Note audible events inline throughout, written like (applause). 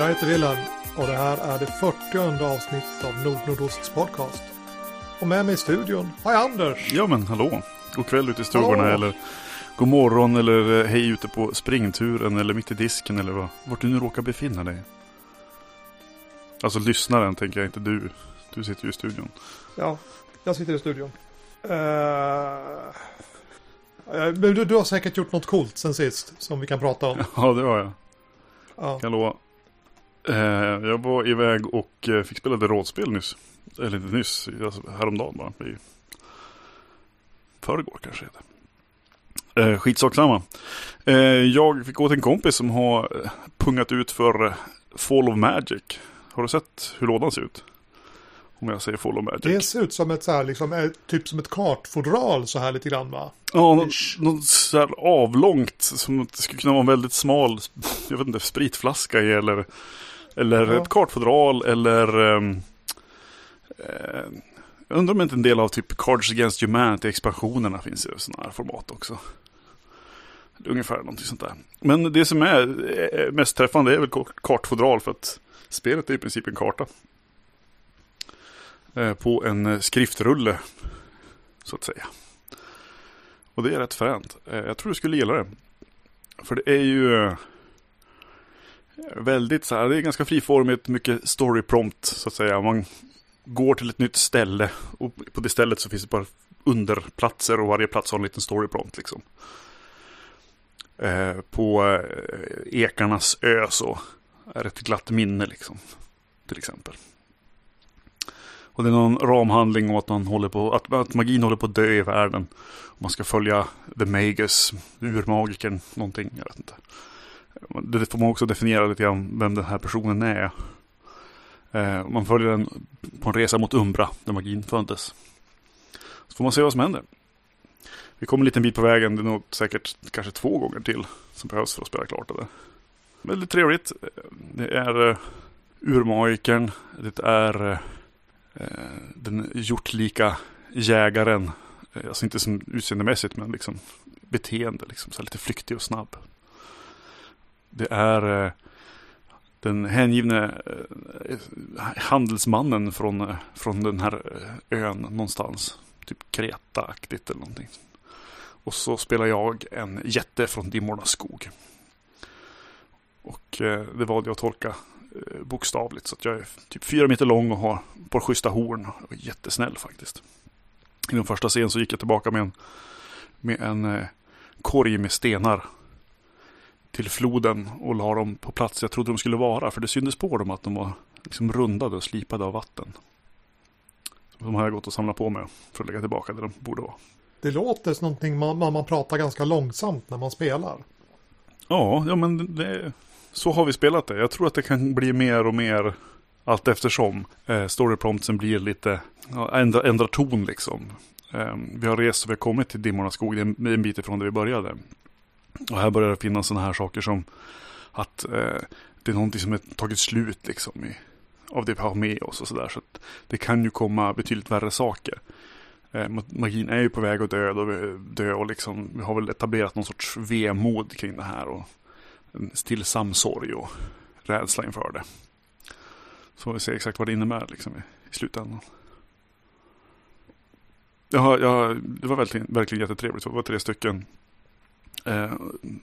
Jag heter Wilhelm och det här är det 40 avsnittet av Nordnordosts podcast. Och med mig i studion har jag Anders. Ja men hallå. God kväll ute i stugorna Hallå. eller god morgon eller eh, hej ute på springturen eller mitt i disken eller vad, vart du nu råkar befinna dig. Alltså lyssnaren tänker jag inte du. Du sitter ju i studion. Ja, jag sitter i studion. Uh, men du, du har säkert gjort något coolt sen sist som vi kan prata om. (laughs) Ja det har jag. Ja. Kan lova. Eh, jag var iväg och eh, fick spela det rådspel nyss. Eller inte nyss, alltså häromdagen bara. I förrgår kanske det heter. Eh, skitsak samma. Eh, jag fick gå till en kompis som har pungat ut för Fall of Magic. Har du sett hur lådan ser ut? Om jag säger Fall of Magic. Det ser ut som ett så här, liksom, typ som ett kartfodral så här lite grann va? Ja, något, något så här avlångt som att det skulle kunna vara en väldigt smal, jag vet inte, spritflaska i eller, eller Ja. ett kartfodral eller ehm, eh, jag undrar om inte en del av typ Cards Against Humanity expansionerna finns i sådana här format också. Ungefär någonting sånt där. Men det som är eh, mest träffande är väl kart- kartfodral för att spelet är i princip en karta. Eh, På en eh, skriftrulle. Så att säga. Och det är rätt fränt. Jag tror du skulle gilla det. För det är ju väldigt så här, det är ganska friformigt, mycket story prompt så att säga. Man går till ett nytt ställe och på det stället så finns det bara underplatser och varje plats har en liten story prompt liksom. Eh, På eh, Ekarnas ö så är det ett glatt minne liksom. Till exempel. Och det är någon ramhandling om att, man håller på, att, att magin håller på att dö i världen. Man ska följa The Magus, urmagikern, någonting, jag vet inte. Det får man också definiera lite grann vem den här personen är. Eh, Man följer den på en resa mot Umbra, där magin föddes. Så får man se vad som händer. Vi kommer en liten bit på vägen, det är nog säkert kanske två gånger till som behövs för att spela klart det. Väldigt trevligt. Det är eh, urmagikern, det är eh, den hjortlika jägaren. Eh, alltså inte som utseendemässigt men liksom beteende. Liksom, så lite flyktig och snabb. Det är eh, den hängivne eh, handelsmannen från, eh, från den här ön någonstans. Typ Kreta-aktigt eller någonting. Och så spelar jag en jätte från Dimmornas skog. Och det valde jag att tolka bokstavligt. Så att jag är typ fyra meter lång och har ett par schyssta horn. Jag är jättesnäll faktiskt. I den första scenen så gick jag tillbaka med en, med en korg med stenar till floden och la dem på plats jag trodde de skulle vara. För det syntes på dem att de var liksom rundade och slipade av vatten. De har jag gått och samlat på mig för att lägga tillbaka där de borde vara. Det låter som någonting man, man, pratar ganska långsamt när man spelar. Ja, ja men det, så har vi spelat det. Jag tror att det kan bli mer och mer allt eftersom. Eh, storypromptsen blir lite, ja, ändrar, ändrar ton liksom. Eh, vi har rest och vi har kommit till Dimmornas skog, det är en, en bit ifrån där vi började. Och här börjar det finnas sådana här saker som att eh, det är någonting som är tagit slut liksom i, av det vi har med oss och sådär. Så att det kan ju komma betydligt värre saker. Eh, magin är ju på väg att dö och, vi- dö och liksom, vi har väl etablerat någon sorts vemod kring det här. Och en stillsam sorg och rädsla inför det. Så får vi se exakt vad det innebär liksom, i, i slutändan. Jag, jag, det var verkligen, verkligen jättetrevligt. Det var tre stycken. Eh,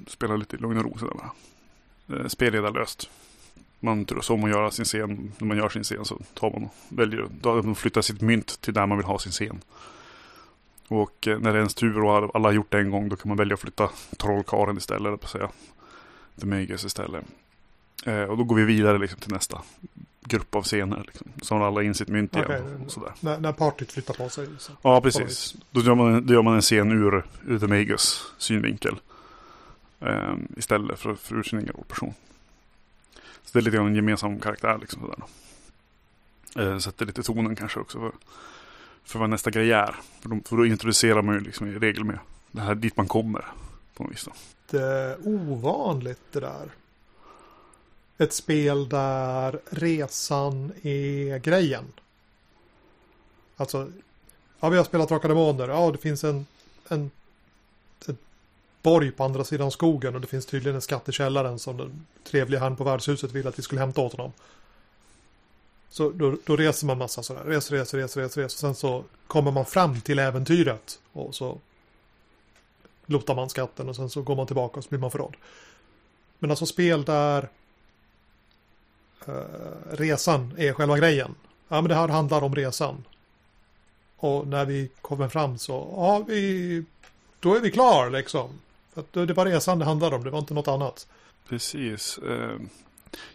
spelade lite i lugn och ro sådär bara. Eh, spelledarlöst. Man turas om att göra sin scen. När man gör sin scen så tar man och väljer. Då flyttar sitt mynt till där man vill ha sin scen. Och eh, när det är ens tur och alla har gjort det en gång då kan man välja att flytta trollkaren istället. eller på säga. The Magus istället. Eh, och då går vi vidare liksom till nästa grupp av scener. Liksom. Så har alla in sitt mynt igen. Okej. Och sådär. När, när partyt flyttar på sig. Så. Ja, precis. Då gör man, då gör man en scen ur, ur The Magus synvinkel. Eh, istället för, för ur sin egen rollperson. Så det är lite grann en gemensam karaktär. Liksom, sådär. Eh, sätter lite tonen kanske också för, för vad nästa grej är. För då, för då introducerar man ju liksom i regel med det här dit man kommer. På något vis då. Det är ovanligt det där. Ett spel där resan är grejen. Alltså, ja vi har spelat Raka Demoner. Ja, det finns en, en borg på andra sidan skogen och det finns tydligen en skatt i källaren som den trevliga herrn på värdshuset vill att vi skulle hämta åt honom. Så då, då reser man massa sådär, reser, reser, reser, reser, reser. Sen så kommer man fram till äventyret och så lotar man skatten och sen så går man tillbaka och så blir man förrådd. Men alltså spel där eh, resan är själva grejen. Ja men det här handlar om resan. Och när vi kommer fram så, ja vi, då är vi klar liksom. Att det var resan det handlade om, det var inte något annat. Precis. Eh,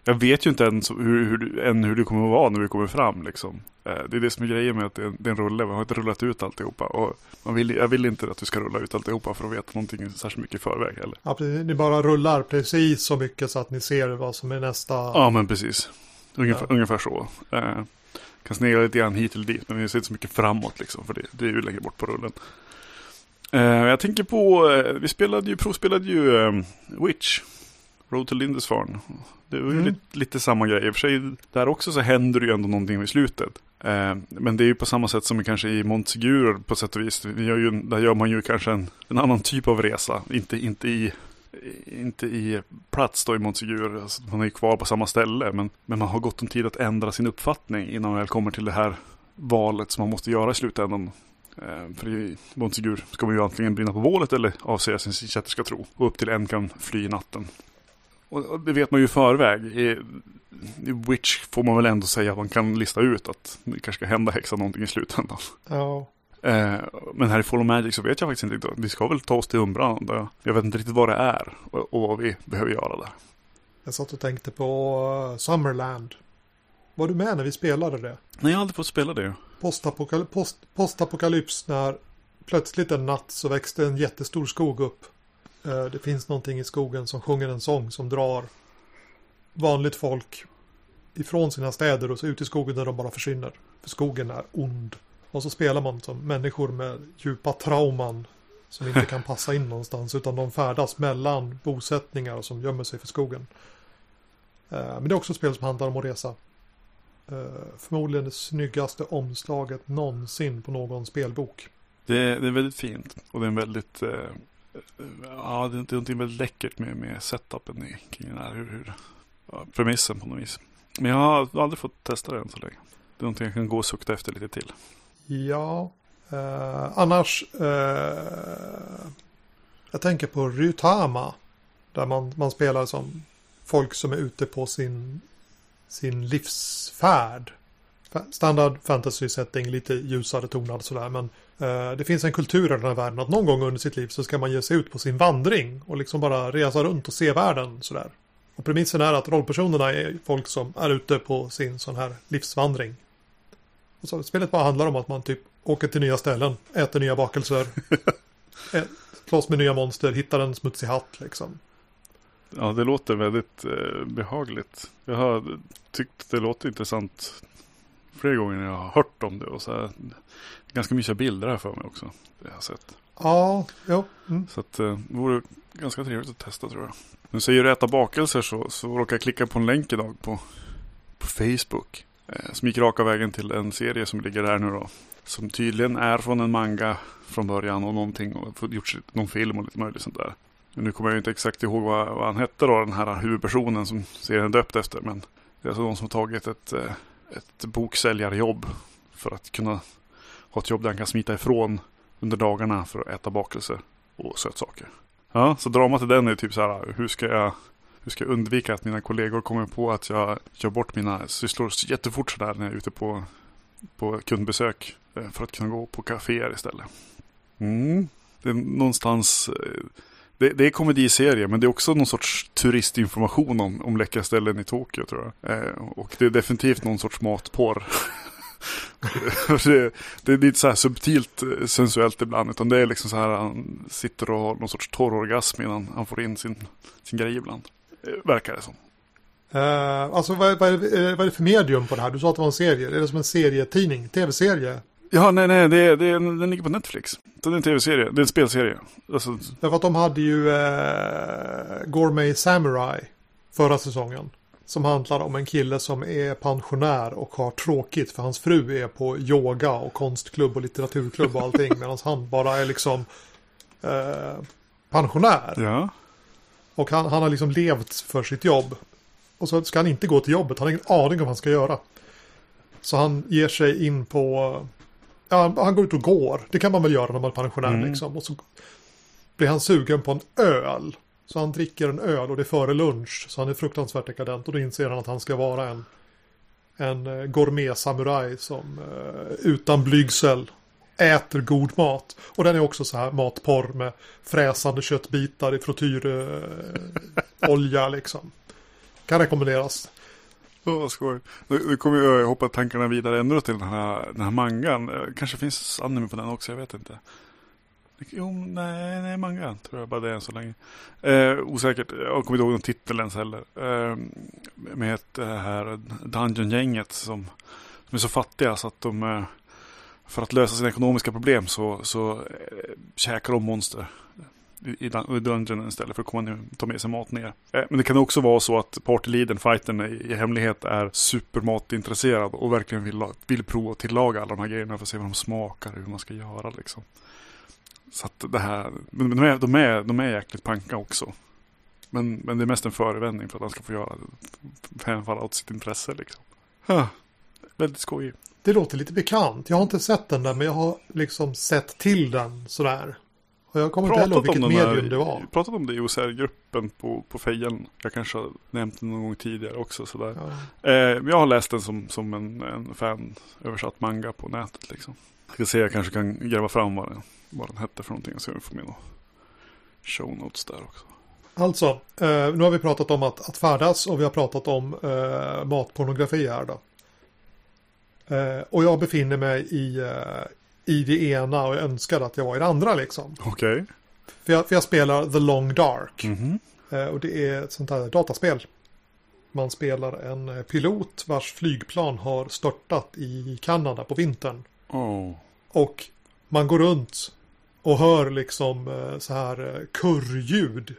jag vet ju inte än hur, hur, än hur det kommer att vara när vi kommer fram liksom. Eh, det är det som är grejen med att det är, en rulle. Man har inte rullat ut alltihopa. Och man vill, jag vill inte att vi ska rulla ut alltihopa för att veta någonting särskilt mycket i förväg heller. Ja. Ni bara rullar precis så mycket så att ni ser vad som är nästa. Ja, men precis. Ungefär, ja. ungefär så. Eh, kan snegla lite grann hit eller dit, men vi ser inte så mycket framåt liksom. För det, det är ju längre bort på rullen. Eh, jag tänker på, eh, vi spelade ju, provspelade ju eh, Witch. Road to Lindisfarne. Det var ju mm. lite, lite, samma grej. I och för sig, där också så händer det ju ändå någonting i slutet. Eh, men det är ju på samma sätt som kanske i Montsegur på sätt och vis. Vi gör ju, där gör man ju kanske en, en annan typ av resa. Inte, inte i inte i plats då i Montsegur. Alltså, man är ju kvar på samma ställe. Men, men man har gott om tid att ändra sin uppfattning innan man väl kommer till det här valet som man måste göra i slutändan. Eh, för i Montsegur ska man ju antingen brinna på bålet eller avsäga sin kätterska tro. Och upp till en kan fly i natten. Och det vet man ju i förväg. I, Witch får man väl ändå säga att man kan lista ut att det kanske ska hända häxa någonting i slutändan. Ja. Eh, men här i Follow Magic så vet jag faktiskt inte. Vi ska väl ta oss till Umbran. Jag vet inte riktigt vad det är och, vad vi behöver göra där. Jag satt och tänkte på uh, Summerland. Var du med när vi spelade det? Nej, jag har aldrig fått spela det. Postapokal post postapokalyps när plötsligt en natt så växte en jättestor skog upp. Uh, det finns någonting i skogen som sjunger en sång som drar vanligt folk ifrån sina städer och så ut i skogen där de bara försvinner. För skogen är ond. Och så spelar man som människor med djupa trauman som inte kan passa in någonstans utan de färdas mellan bosättningar som gömmer sig för skogen. Eh, men det är också ett spel som handlar om att resa. Eh, förmodligen det snyggaste omslaget någonsin på någon spelbok. Det är, det är väldigt fint och det är en väldigt eh, Ja, det är någonting väldigt läckert med, med setupen kring den här. Hur, hur, ja, premissen på något vis. Men jag har aldrig fått testa det än så länge. Det är någonting jag kan gå och sukta efter lite till. Ja, eh, annars. Eh, jag tänker på Rytama. Där man, man spelar som folk som är ute på sin, sin livsfärd. Standard fantasy setting, lite ljusare tonad sådär. Men eh, det finns en kultur i den här världen att någon gång under sitt liv så ska man ge sig ut på sin vandring. Och liksom bara resa runt och se världen sådär. Och premissen är att rollpersonerna är folk som är ute på sin sån här livsvandring. Och så, spelet bara handlar om att man typ åker till nya ställen, äter nya bakelser, (laughs) slåss med nya monster, hittar en smutsig hatt liksom. Ja, det låter väldigt eh, behagligt. Jag har tyckt det låter intressant flera gånger när jag har hört om det. Och så här, ganska mysiga bilder här för mig också. Det jag har sett. Ja, ja. Mm. Så att, eh, det vore ganska trevligt att testa tror jag. Nu säger du äta bakelser så, så råkar jag klicka på en länk idag på, på Facebook. Eh, som gick raka vägen till en serie som ligger här nu då. Som tydligen är från en manga från början och någonting och gjort någon film och lite möjligt sånt där. Nu kommer jag inte exakt ihåg vad, vad han hette då, den här huvudpersonen som serien är döpt efter. Men det är alltså de som har tagit ett, eh, ett boksäljarjobb för att kunna ha ett jobb där han kan smita ifrån under dagarna för att äta bakelser och sötsaker. Ja, så dramat i den är typ så här, hur ska jag hur ska jag undvika att mina kollegor kommer på att jag gör bort mina sysslor jättefort sådär när jag är ute på, på kundbesök. Eh, för att kunna gå på kaféer istället. Mm. Det är någonstans eh, det, det är komediserie men det är också någon sorts turistinformation om, om läckra ställen i Tokyo tror jag. Eh, och det är definitivt någon sorts matporr. (laughs) det, det, är inte så här subtilt eh, sensuellt ibland utan det är liksom så här han sitter och har någon sorts torrorgasm innan han får in sin, sin grej ibland. Eh, verkar det som. Uh, alltså vad, vad, är eh, vad är det för medium på det här? Du sa att det var en serie. Är det som en serietidning? Tv-serie? Ja, nej, nej, det, det, den ligger på Netflix. Det är en tv-serie, det är en spelserie. Alltså... Därför att de hade ju eh, Gourmet Samurai förra säsongen. Som handlar om en kille som är pensionär och har tråkigt för hans fru är på yoga och konstklubb och litteraturklubb och allting. (laughs) medan han bara är liksom eh, pensionär. Ja. Och han, han har liksom levt för sitt jobb. Och så ska han inte gå till jobbet. Han har ingen aning om vad han ska göra. Så han ger sig in på... Ja, han går ut och går. Det kan man väl göra när man är pensionär Mm. liksom. Och så blir han sugen på en öl. Så han dricker en öl och det är före lunch. Så han är fruktansvärt dekadent. Och då inser han att han ska vara en, en eh, gourmet-samuraj som eh, utan blygsel äter god mat. Och den är också så här matporr med fräsande köttbitar i frityrolja eh, (laughs) olja liksom. Kan rekommenderas. (laughs) Oh, vad skoj. Nu, nu kommer jag hoppa tankarna vidare ännu till den här, den här mangan. Eh, kanske finns anime på den också, jag vet inte. Jo, nej, nej, mangan tror jag bara det är än så länge. Eh, osäkert, jag kommer inte ihåg någon titel ens heller. Eh, med det eh, här Dungeon-gänget som, som är så fattiga så att de eh, för att lösa sina ekonomiska problem så, så eh, käkar de monster i, i dun- i dungeonen istället för att komma ner, ta med sig mat ner. Eh, men det kan också vara så att partyleadern, fightern i, i hemlighet är supermatintresserad och verkligen vill, vill prova att tillaga alla de här grejerna för att se vad de smakar och hur man ska göra liksom. Så att det här, men de är, de är, de är jäkligt panka också. Men, men det är mest en förevändning för att han ska få göra hänfalla åt sitt intresse liksom. Huh. Väldigt skojig. Det låter lite bekant. Jag har inte sett den där men jag har liksom sett till den sådär. Och jag kommer inte heller ihåg vilket den här- medium det var. pratat om det i OSR-gruppen på, på Fejen. Jag kanske har nämnt den någon gång tidigare också. Sådär. Ja. Eh, jag har läst den som, som en, en fan översatt manga på nätet. Liksom. Jag ska se, jag kanske kan gräva fram vad den, vad den hette för någonting. Så jag får med några show notes där också. Alltså, eh, nu har vi pratat om att, att färdas och vi har pratat om eh, matpornografi här då. Eh, och jag befinner mig i, eh, i det ena och jag önskar att jag var i det andra liksom. Okej. För jag, för jag spelar The Long Dark. Mhm. Eh, och det är ett sånt här dataspel. Man spelar en eh, pilot vars flygplan har störtat i Kanada på vintern. Oh. Och man går runt och hör liksom eh, så här kurrljud.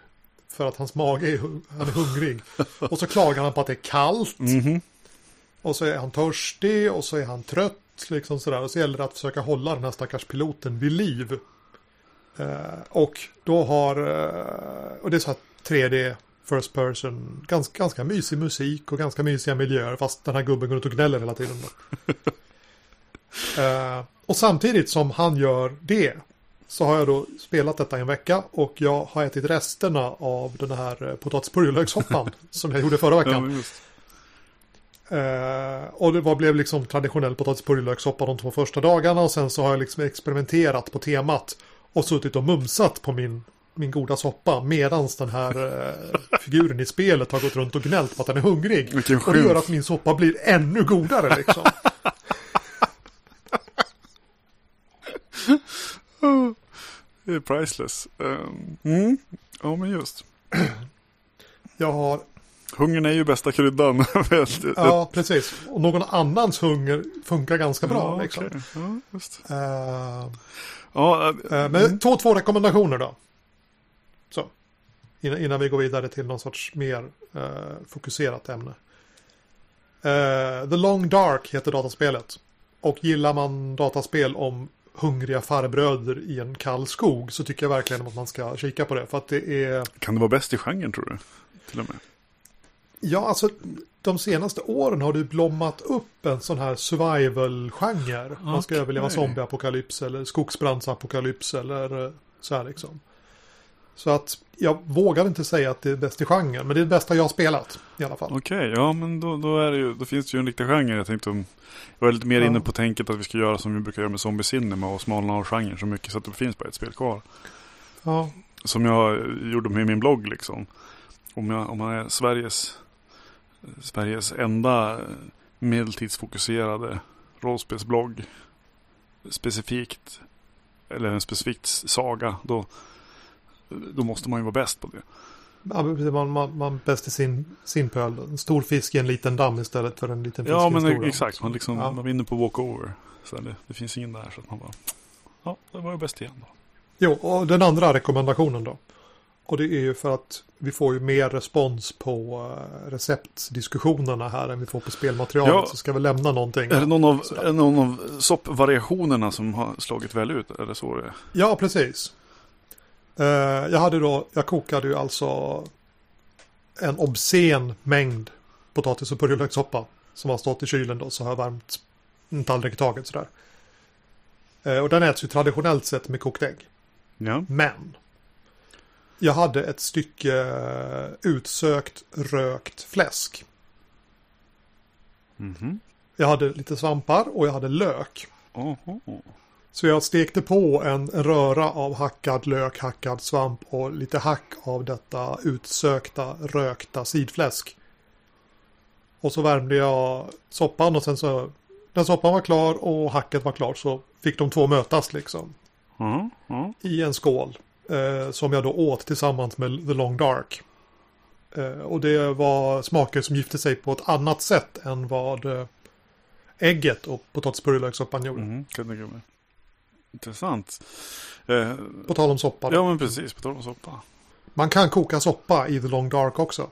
För att hans mage är, han är hungrig. (laughs) Och så klagar han på att det är kallt. Mhm. Och så är han törstig och så är han trött. Liksom sådär. Och så gäller det att försöka hålla den här stackars piloten vid liv. Eh, och då har, eh, och det är så här 3D first person, ganska, ganska mysig musik och ganska mysiga miljöer. Fast den här gubben går runt och gnäller hela tiden. (laughs) Eh, och samtidigt som han gör det så har jag då spelat detta i en vecka och jag har ätit resterna av den här eh, potatis purjolökssoppan (laughs) som jag gjorde förra Ja, veckan. men Eh, och det var, blev liksom traditionell potatis purjolökssoppa de två första dagarna och sen så har jag liksom experimenterat på temat och suttit och mumsat på min, min goda soppa medans den här eh, figuren i spelet har gått runt och gnällt på att den är hungrig. Vilken Och det gör att min soppa blir ännu godare liksom. (laughs) Det är priceless. Um, mm. Ja, men just. Jag har, Hungern är ju bästa kryddan. (laughs) ja precis, och någon annans hunger funkar ganska bra ja, liksom. okej. Ja, just. Eh, Ja, Eh, Men två, två rekommendationer då. Så. Innan, innan vi går vidare till någon sorts mer eh, fokuserat ämne. The Long Dark heter dataspelet. Och gillar man dataspel om hungriga farbröder i en kall skog så tycker jag verkligen att man ska kika på det. För att det är, kan det vara bäst i genren tror du? Till och med. Ja alltså de senaste åren har det blommat upp en sån här survival-genre. Man ska överleva zombieapokalyps eller skogsbrandsapokalyps eller eh, så här liksom. Så att jag vågar inte säga att det är bäst i genren, men det är det bästa jag har spelat i alla fall. Okej, ja men då, då, är det ju, då finns det ju en riktig genre. Jag tänkte om, jag var lite mer Ja. inne på tänket att vi ska göra som vi brukar göra med Zombie Cinema och smalna av genren så mycket så att det finns bara ett spel kvar. Ja, Som jag gjorde med min blogg liksom. Om, jag, om man är Sveriges, Sveriges enda medeltidsfokuserade rollspelsblogg. Specifikt, eller en specifikt saga. Då, då måste man ju vara bäst på det. Ja, men man, man, man bäst i sin, sin pöl. En stor fisk i en liten damm istället för en liten fisk Ja i en men stor damm. exakt, man, liksom, Ja. man vinner på walkover. Så det, det finns ingen där så att man bara, ja det var ju bäst igen då. Jo, och den andra rekommendationen då. Och det är ju för att vi får ju mer respons på uh, receptdiskussionerna här än vi får på spelmaterialet. Ja. Så ska vi lämna någonting. Är det någon av, är någon av soppvariationerna som har slagit väl ut? Är det så det? Ja, precis. Eh, jag hade då, jag kokade ju alltså en obscen mängd potatis och purjolökssoppa som har stått i kylen då så har jag värmt en tallrik i taget sådär. Eh, och den äts ju traditionellt sett med kokt ägg. Ja. Men jag hade ett stycke eh, utsökt rökt fläsk. Mhm. Jag hade lite svampar och jag hade lök. Oho. Så jag stekte på en röra av hackad lök, hackad svamp och lite hack av detta utsökta rökta sidfläsk. Och så värmde jag soppan och sen så när soppan var klar och hacket var klart så fick de två mötas liksom Ja, ja. i en skål. Eh, som jag då åt tillsammans med The Long Dark. Eh, och det var smaker som gifte sig på ett annat sätt än vad eh, ägget och potatispurjolökssoppan gjorde. Jag mig. Intressant. Eh, På tal om soppa. då. ja, men precis. På tal om soppa. Man kan koka soppa i The Long Dark också.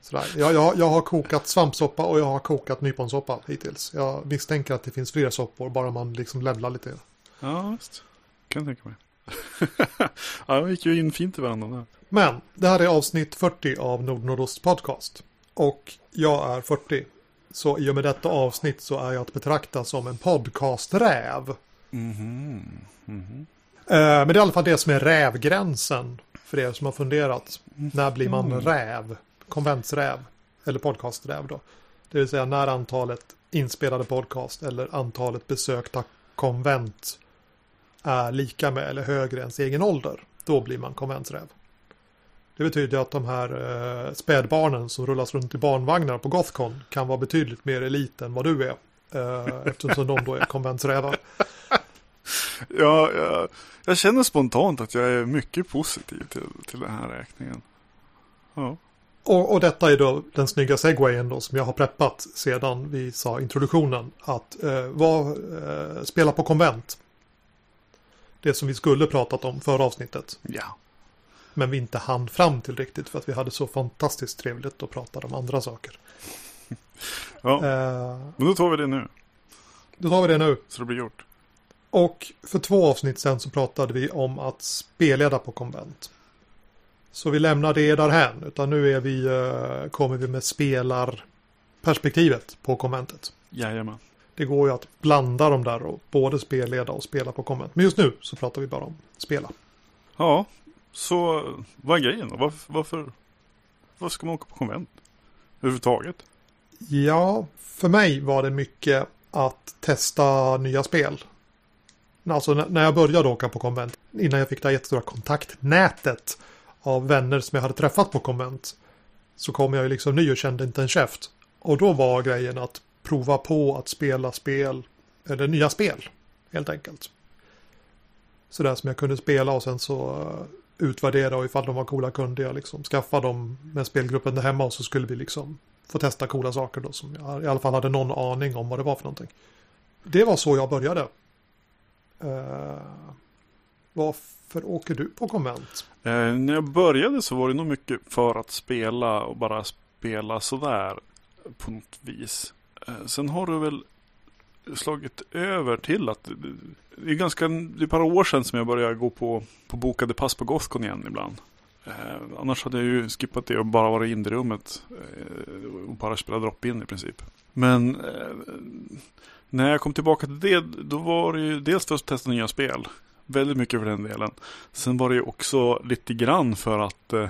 Sådär. Jag, jag, jag har kokat svampsoppa och jag har kokat nyponsoppa hittills. Jag misstänker att det finns fler soppor, bara man liksom levlar lite. Ja, visst. Kan jag tänka mig. (laughs) ja, de gick ju in fint i varandra där. Men det här är avsnitt 40 av Nord Nordost Podcast. Och jag är 40. Så i och med detta avsnitt så är jag att betrakta som en podcasträv. Mhm. Mhm. Eh, men det är i alla fall det som är rävgränsen för er som har funderat. När blir man Mm. räv? Konventsräv. Eller podcasträv då. Det vill säga när antalet inspelade podcast eller antalet besökta konvent är lika med eller högre än sin egen ålder. Då blir man konventsräv. Det betyder att de här eh, spädbarnen som rullas runt i barnvagnar på Gothcon kan vara betydligt mer elit än vad du är. Eh, eftersom de då är konventsrävar. (laughs) Ja, jag, jag känner spontant att jag är mycket positiv till, till den här räkningen. Ja. Och, och detta är då den snygga segwayen då som jag har preppat sedan vi sa introduktionen. Att eh, var, eh, spela på konvent. Det som vi skulle pratat om förra avsnittet. Ja. Men vi inte hann fram till riktigt för att vi hade så fantastiskt trevligt och pratade om andra saker. (laughs) ja. Eh, Men då tar vi det nu. då tar vi det nu. Så det blir gjort. Och för två avsnitt sen så pratade vi om att spelleda på konvent. Så vi lämnar det därhän. Utan nu är vi, eh, kommer vi med spelarperspektivet på konventet. Jajamän. Det går ju att blanda de där och både spelleda och spela på konvent. Men just nu så pratar vi bara om spela. Ja, så vad är grejen då? Varför, varför, varför ska man åka på konvent? Överhuvudtaget? Ja, för mig var det mycket att testa nya spel. Alltså när jag började åka på konvent, innan jag fick det här jättestora kontaktnätet av vänner som jag hade träffat på konvent, så kom jag ju liksom ny och kände inte en käft. Och då var grejen att prova på att spela spel, eller nya spel, helt enkelt. Sådär som jag kunde spela och sen så eh, utvärdera och ifall de var coola kunde jag liksom skaffa dem med spelgruppen där hemma och så skulle vi liksom få testa coola saker då som jag i alla fall hade någon aning om vad det var för någonting. Det var så jag började. Uh, varför åker du på konvent? Eh, när jag började så var det nog mycket för att spela och bara spela sådär på något vis. Eh, sen har du väl slagit över till att det är ganska, det är ett par år sedan som jag började gå på, på bokade pass på Gothcon igen ibland. Eh, annars hade jag ju skippat det och bara varit inne i rummet eh, och bara spelat drop-in i princip. Men eh, när jag kom tillbaka till det, då var det ju dels för att testa nya spel. Väldigt mycket för den delen. Sen var det ju också lite grann för att eh,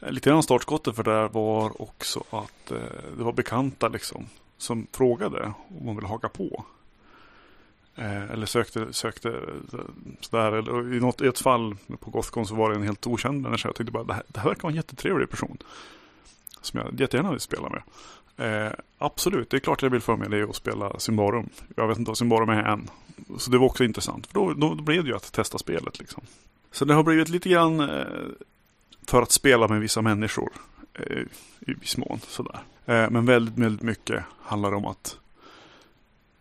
Eh, lite grann startskottet för det här var också att eh, det var bekanta liksom som frågade om man ville haka på. Eh, eller sökte, sökte eh, sådär. Eller, I, något, I ett fall på Gothcon så var det en helt okänd människa. Jag tyckte bara det här, det här verkar vara en jättetrevlig person. Som jag jättegärna vill spela med. Eh, absolut, det är klart jag vill få med dig och spela Symbarum. Jag vet inte vad Symbarum är än. Så det var också intressant. För då, då, då blev det ju att testa spelet liksom. Så det har blivit lite grann eh, för att spela med vissa människor. Eh, I viss mån sådär. Eh, men väldigt, väldigt mycket handlar om att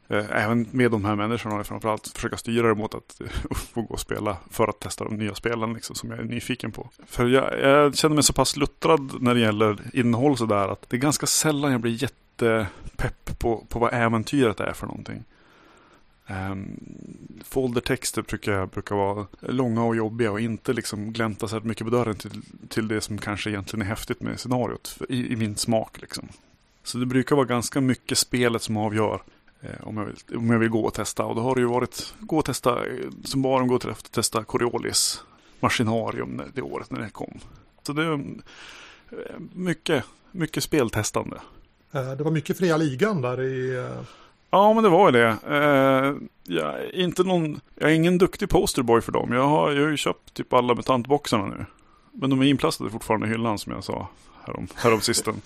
eh, även med de här människorna framförallt försöka styra det mot att eh, (laughs) få gå och spela för att testa de nya spelen liksom, som jag är nyfiken på. För jag, jag känner mig så pass luttrad när det gäller innehåll sådär att det är ganska sällan jag blir jättepepp på, på vad äventyret är för någonting. Um, foldertexter brukar, brukar vara långa och jobbiga och inte liksom glänta så mycket på dörren till, till det som kanske egentligen är häftigt med scenariot i, i min smak. Liksom. Så det brukar vara ganska mycket spelet som avgör eh, om, jag vill, om jag vill gå och testa. Och då har det ju varit gå och testa, eh, som barn gå till att testa Coriolis Maskinarium det året när det kom. Så det är eh, mycket, mycket speltestande. Eh, det var mycket fria ligan där i... Eh, ja, men det var det. jag, är inte någon, jag är ingen duktig posterboy för dem. Jag har, jag har ju köpt typ alla mutantboxarna nu. Men de är inplastade fortfarande i hyllan som jag sa härom, härom sisten. (laughs)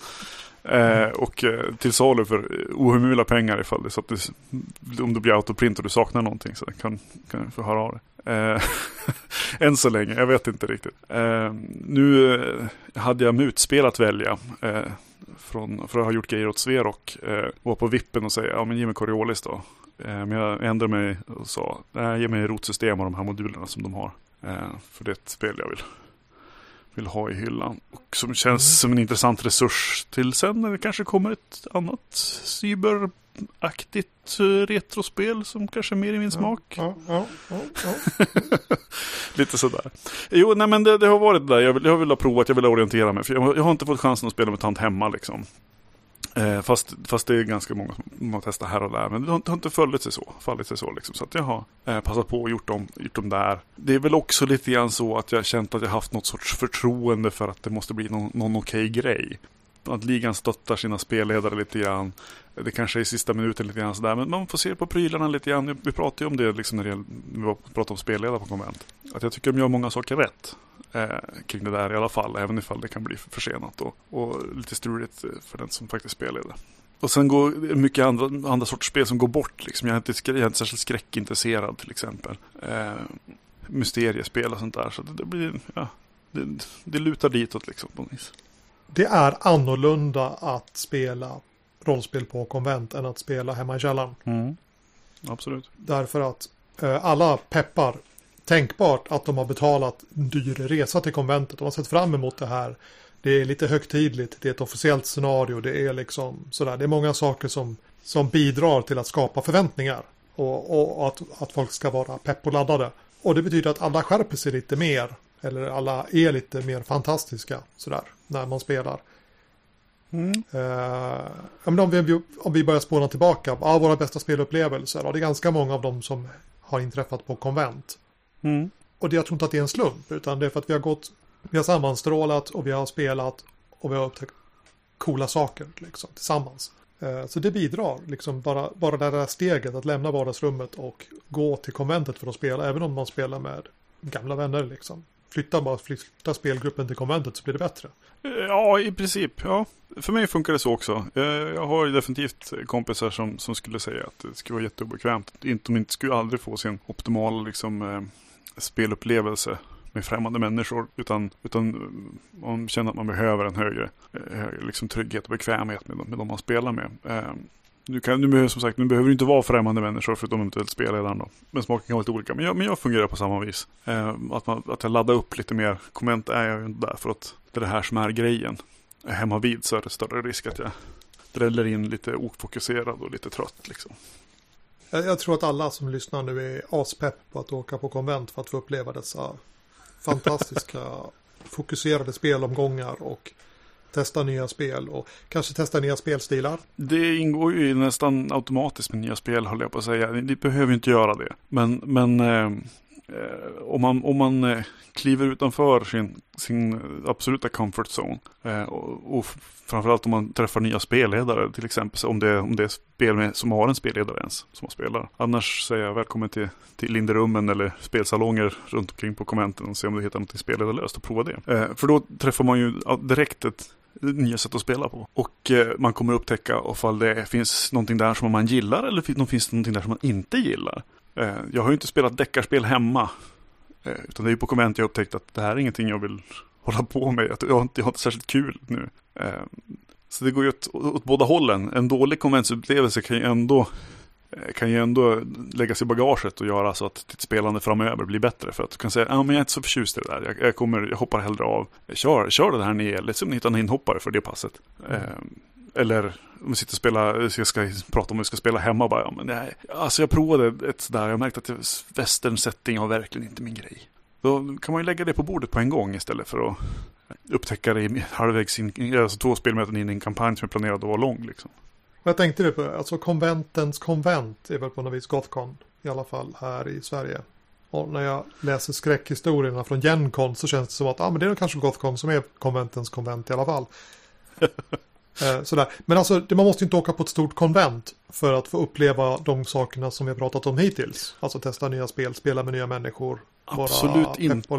Eh, och eh, till salu för ohemula pengar ifall det så att det, om det blir autoprint och du saknar någonting så kan, kan du få höra av dig. Eh, (laughs) än så länge, jag vet inte riktigt. Eh, nu eh, hade jag mutspel att välja. Eh, från, för att ha gjort grejer åt Sverok. Eh, var på vippen och säga, ja men ge mig Coriolis då. men jag ändrade mig och sa, nej ge mig rotsystem och de här modulerna som de har. för det är ett spel jag vill vill ha i hyllan. Och som känns mm. som en intressant resurs till sen när det kanske kommer ett annat cyberaktigt eh, retrospel som kanske är mer i min smak. Ja, ja, ja, (laughs) Lite sådär. Jo, nej men det, det har varit det där. Jag vill, jag vill ha provat, jag vill orientera mig. För jag, jag har inte fått chansen att spela med tant hemma liksom. Eh, fast, fast det är ganska många som har testat här och där. Men det har, det har inte fallit sig så. Fallit sig så liksom. Så att jag har eh, passat på och gjort dem, gjort dem där. Det är väl också lite grann så att jag känt att jag haft något sorts förtroende för att det måste bli någon, någon okej okay grej. Att ligan stöttar sina spelledare lite grann. Det kanske är i sista minuten lite grann sådär. Men man får se på prylarna lite grann. Vi pratade ju om det liksom när, det, vi pratade om spelledare på konvent. Att jag tycker de gör många saker rätt eh, kring det där i alla fall. Även ifall det kan bli försenat och, och lite struligt eh, för den som faktiskt spelleder. Och sen går mycket andra, andra sorters spel som går bort. Liksom. Jag, är inte, jag är inte särskilt skräckintresserad till exempel. Eh, mysteriespel och sånt där. Så det, det blir, ja, det, det lutar ditåt liksom på något vis. Det är annorlunda att spela rollspel på konvent än att spela hemma i källaren. Mm. Absolut. Därför att eh, alla peppar tänkbart att de har betalat en dyr resa till konventet. De har sett fram emot det här. Det är lite högtidligt, det är ett officiellt scenario, det är liksom sådär. Det är många saker som, som bidrar till att skapa förväntningar. Och, och att, att folk ska vara pepp och laddade. Och det betyder att alla skärper sig lite mer. Eller alla är lite mer fantastiska sådär när man spelar. Mm. Uh, om, vi, om vi börjar spåna tillbaka, ja, våra bästa spelupplevelser, och det är ganska många av dem som har inträffat på konvent. Mm. Och det, jag tror inte att det är en slump, utan det är för att vi har gått, vi har sammanstrålat och vi har spelat och vi har upptäckt coola saker liksom, tillsammans. Uh, så det bidrar, liksom bara, bara det där steget att lämna vardagsrummet och gå till konventet för att spela, även om man spelar med gamla vänner liksom. Flytta bara, flytta spelgruppen till konventet så blir det bättre. Ja, i princip. Ja. För mig funkar det så också. Eh, jag har definitivt kompisar som, som skulle säga att det skulle vara jätteobekvämt. De inte skulle aldrig få sin optimala liksom, eh, spelupplevelse med främmande människor. Utan, utan eh, man känner att man behöver en högre, högre liksom trygghet och bekvämhet med, med de man spelar med. Nu, kan, nu, behöver, som sagt, nu behöver du inte vara främmande människor förutom eventuellt spelledaren då. Men smaken kan vara lite olika. Men jag, men jag fungerar på samma vis. Eh, att, man, att jag laddar upp lite mer. Komment är jag ju inte där för att det är det här som är grejen. Hemma vid så är det större risk att jag dräller in lite ofokuserad och lite trött liksom. Jag, jag tror att alla som lyssnar nu är aspepp på att åka på konvent för att få uppleva dessa fantastiska (laughs) fokuserade spelomgångar och testa nya spel och kanske testa nya spelstilar. Det ingår ju nästan automatiskt med nya spel håller jag på att säga. Ni behöver inte göra det. Men, men eh, eh, om man, om man eh, kliver utanför sin, sin absoluta comfort zone eh, och, och framförallt om man träffar nya spelledare till exempel om det, om det är spel med, som har en spelledare ens som man spelar. Annars säger jag välkommen till, till Linderummen eller spelsalonger runt omkring på kommenten och se om du hittar något spelledarlöst och prova det. Eh, för då träffar man ju direkt ett nya sätt att spela på. Och eh, man kommer upptäcka ifall det finns någonting där som man gillar eller finns det någonting där som man inte gillar. Eh, jag har ju inte spelat deckarspel hemma. Eh, utan det är ju på konvent jag upptäckt att det här är ingenting jag vill hålla på med. Jag har inte, jag har inte särskilt kul nu. Eh, så det går ju åt, åt båda hållen. En dålig konventsupplevelse kan ju ändå kan ju ändå läggas i bagaget och göra så att ditt spelande framöver blir bättre. För att du kan säga, ah, men jag är inte så förtjust i det där. Jag, jag, kommer, jag hoppar hellre av. Kör, kör det här ni är, liksom ni hittar en inhoppare för det passet. Mm. Eh, Eller om vi sitter och spelar, jag ska prata om vi ska spela hemma bara. Ja, men nej, alltså jag provade ett sådär, jag märkte att western setting var verkligen inte min grej. Då kan man ju lägga det på bordet på en gång istället för att upptäcka det halvvägs in, alltså två spelmöten in i en kampanj som är planerad att vara lång liksom. Vad tänkte du på? Alltså konventens konvent är väl på något vis Gothcon. I alla fall här i Sverige. Och när jag läser skräckhistorierna från Gencon så känns det som att ah, men det är kanske Gothcon som är konventens konvent i alla fall. (laughs) eh, sådär. Men alltså man måste inte åka på ett stort konvent för att få uppleva de sakerna som vi har pratat om hittills. Alltså testa nya spel, spela med nya människor. Absolut inte.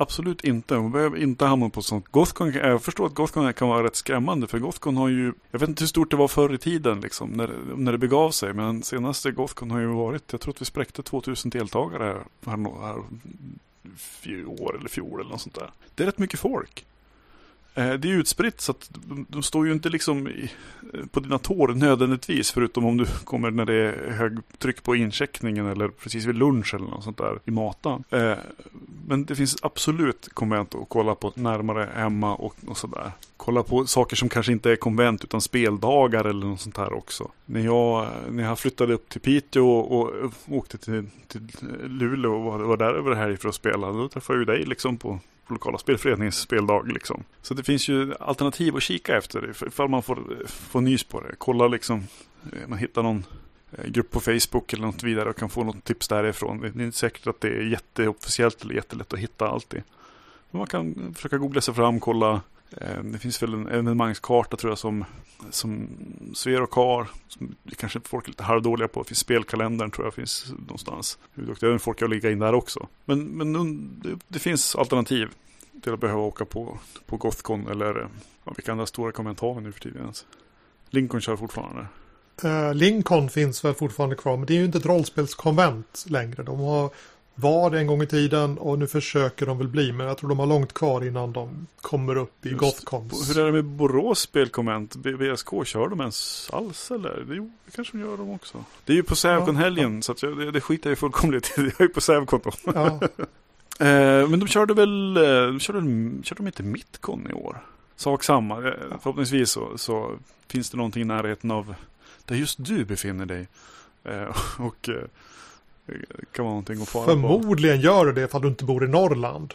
Absolut inte. Hon behöver inte hamna på sånt. Gothcon, jag förstår att Gothcon kan vara rätt skrämmande. För Gothcon har ju, jag vet inte hur stort det var förr i tiden liksom. När, när det begav sig. Men senaste Gothcon har ju varit, jag tror att vi spräckte 2000 deltagare här, här, här i år eller fjol eller något sånt där. Det är rätt mycket folk. Eh, det är utspritt så att de står ju inte liksom eh, på dina tår nödvändigtvis. Förutom om du kommer när det är högtryck på incheckningen eller precis vid lunch eller något sånt där i matan. Eh, men det finns absolut konvent att kolla på närmare hemma och, och sådär. Kolla på saker som kanske inte är konvent utan speldagar eller något sånt här också. När jag, när jag flyttade upp till Piteå och, och åkte till, till Luleå och var, var där över helg för att spela. Då träffade jag ju dig liksom på på lokala spelföreningens speldag. Liksom. Så det finns ju alternativ att kika efter ifall man får, får nys på det. Kolla liksom, eh, man hittar någon eh, grupp på Facebook eller något vidare och kan få något tips därifrån. Det är inte säkert att det är jätteofficiellt eller jättelätt att hitta alltid. Men man kan försöka googla sig fram, kolla. Eh, det finns väl en evenemangskarta tror jag som, som Sverok har. Som kanske folk är lite halvdåliga på. Det finns spelkalendern tror jag finns någonstans. Hur duktiga är folk att ligga in där också. Men, men det, det finns alternativ till att behöva åka på, på Gothcon eller eh, ja, vilka andra stora kommentarer nu för tiden ens. Lincoln kör fortfarande. Uh, Lincoln finns väl fortfarande kvar men det är ju inte ett rollspelskonvent längre. De har var det en gång i tiden och nu försöker de väl bli men jag tror de har långt kvar innan de kommer upp i Just, Gothcon. Hur är det med Borås spelkonvent? BSK, kör de ens alls eller? Jo, det kanske de gör de också. Det är ju på Sävkon-helgen ja, så att jag, det, det skiter jag ju fullkomligt i. (laughs) Jag är ju på Sävkon då. Ja. (laughs) Eh, men de körde väl, eh, de körde, körde de inte Mitcon i år? Sak samma, eh, förhoppningsvis så, så, finns det någonting i närheten av där just du befinner dig. (laughs) och kan vara någonting att fara Förmodligen på. gör det det ifall du inte bor i Norrland.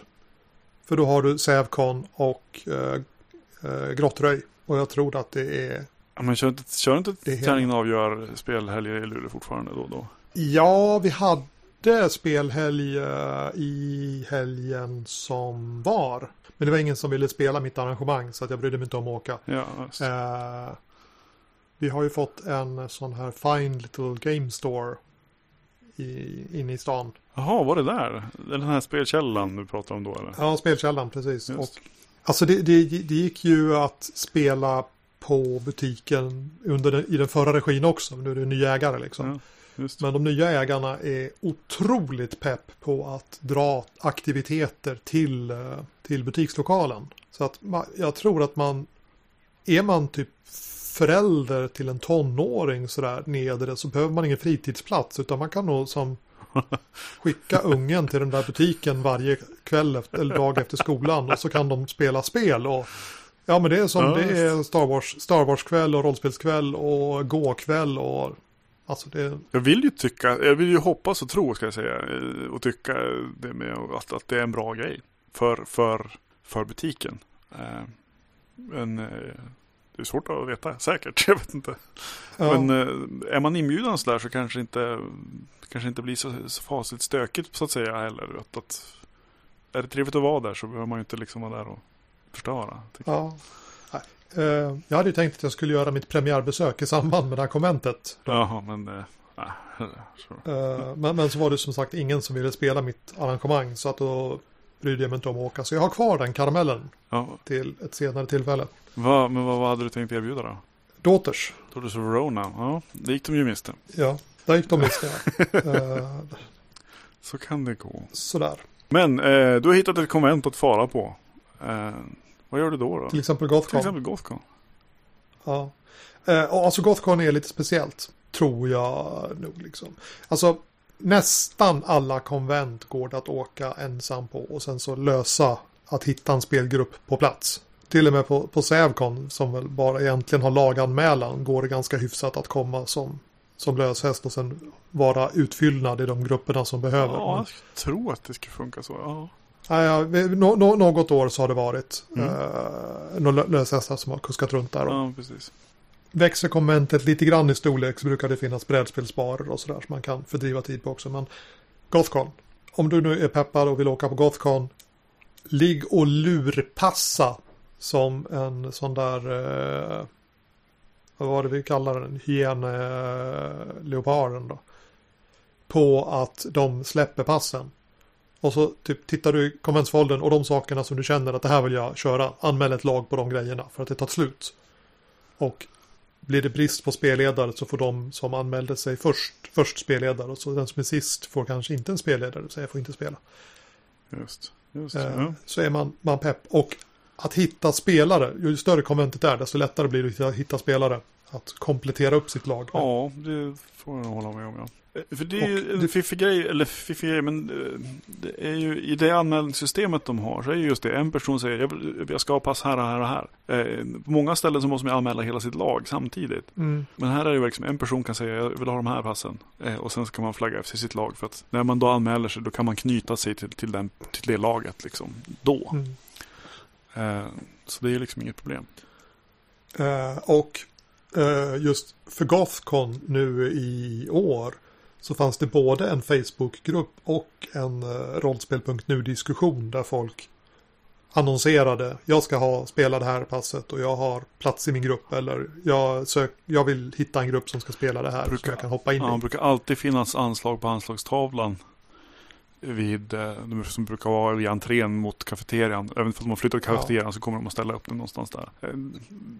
För då har du Sävkon och äh, Grottröj. Och jag tror att det är... Ja, men kör inte, kör inte träningen avgör spelhelger i Luleå fortfarande då då? Ja, vi hade spelhelg eh, i helgen som var. Men det var ingen som ville spela mitt arrangemang så att jag brydde mig inte om att åka. Ja, eh, vi har ju fått en sån här Fine Little Game Store i, inne i stan. Jaha, var det där? Den här spelkällan du pratar om då eller? Ja, spelkällan precis. Och, alltså det, det, det gick ju att spela på butiken under den, i den förra regin också. Nu är det ny ägare liksom. Ja. Men de nya ägarna är otroligt pepp på att dra aktiviteter till, eh, till butikslokalen. Så att jag tror att man, är man typ förälder till en tonåring sådär nedre så behöver man ingen fritidsplats utan man kan nog som (laughs) skicka ungen till den där butiken varje kväll efter, eller dag efter skolan och så kan de spela spel och Ja men det är som det är Star Wars, Star Wars kväll och rollspelskväll och gåkväll och Alltså det... Jag vill ju tycka, jag vill ju hoppas och tro ska jag säga och tycka det med att, att det är en bra grej för, för, för butiken. Eh, eh, det är svårt att veta säkert, (laughs) jag vet inte. Ja. Men eh, är man inbjuden så där så kanske inte kanske inte blir så, så fasligt stökigt så att säga heller. Att, att, är det trevligt att vara där så behöver man ju inte liksom vara där och förstöra. Ja. Eh, jag hade ju tänkt att jag skulle göra mitt premiärbesök i samband med det här konventet. Jaha, men... (laughs) Eh, men, men så var det som sagt ingen som ville spela mitt arrangemang. Så att då brydde jag mig inte om att åka. Så jag har kvar den karamellen. Ja. Till ett senare tillfälle. Va, men vad, vad hade du tänkt erbjuda då? Daughters. Daughters of Verona. Ja, det gick de ju miste. Ja, där gick de miste. uh, (laughs) så kan det gå. Sådär. Men eh, du har hittat ett konvent att fara på. Eh, vad gör du då? då? Till exempel Gothcon. Till exempel Gothcon. Ja. Eh, alltså Gothcon är lite speciellt. Tror jag nog liksom. Alltså nästan alla konvent går det att åka ensam på och sen så lösa att hitta en spelgrupp på plats. till och med på, på Sävcon som väl bara egentligen har laganmälan går det ganska hyfsat att komma som, som löshäst och sen vara utfyllnad i de grupperna som behöver. Ja, Men, jag tror att det ska funka så. Ja. ja, något år så har det varit Mm. eh, några lö- löshästar som har kuskat runt där. Ja, precis. Växer konventet lite grann i storlek så brukar det finnas brädspelsbarer och sådär som man kan fördriva tid på också. Men Gothcon, om du nu är peppad och vill åka på Gothcon, ligg och lurpassa som en sån där, eh, vad var det vi kallar den, hyenleoparden då. På att de släpper passen. Och så typ tittar du i konventsfoldern och de sakerna som du känner att det här vill jag köra. Anmäl ett lag på de grejerna för att det tar slut. Och blir det brist på spelledare så får de som anmälde sig först, först spelledare. Och så den som är sist får kanske inte en spelledare, så jag får inte spela. Just, just. Eh, Ja. Så är man, man pepp. Och att hitta spelare, ju större konventet är, desto lättare blir det att hitta spelare. Att komplettera upp sitt lag. ja, det får jag hålla med om. Ja. Eh, För det är ju en det- fiffig grej, eller fiffig grej, men eh, det är ju i det anmälningssystemet de har så är ju just det. En person säger jag, jag ska ha pass här och här och här. Eh, på många ställen så måste man anmäla hela sitt lag samtidigt. Mm. Men här är det verkligen en person kan säga jag vill ha de här passen. Eh, och sen ska man flagga efter sitt lag. För att när man då anmäler sig då kan man knyta sig till, till, den, till det laget liksom. Då. Mm. Eh, så det är liksom inget problem. Och just för Gothcon nu i år så fanns det både en Facebookgrupp och en eh, rollspel.nu-diskussion där folk annonserade jag ska ha spela det här passet och jag har plats i min grupp eller jag, sök, jag vill hitta en grupp som ska spela det här Brukar- som jag kan hoppa in Ja, det i. brukar alltid finnas anslag på anslagstavlan. Vid, eh, de som brukar vara vid entrén mot kafeterian. Även om man flyttar till Ja. kafeterian så kommer de att ställa upp den någonstans där. Eh,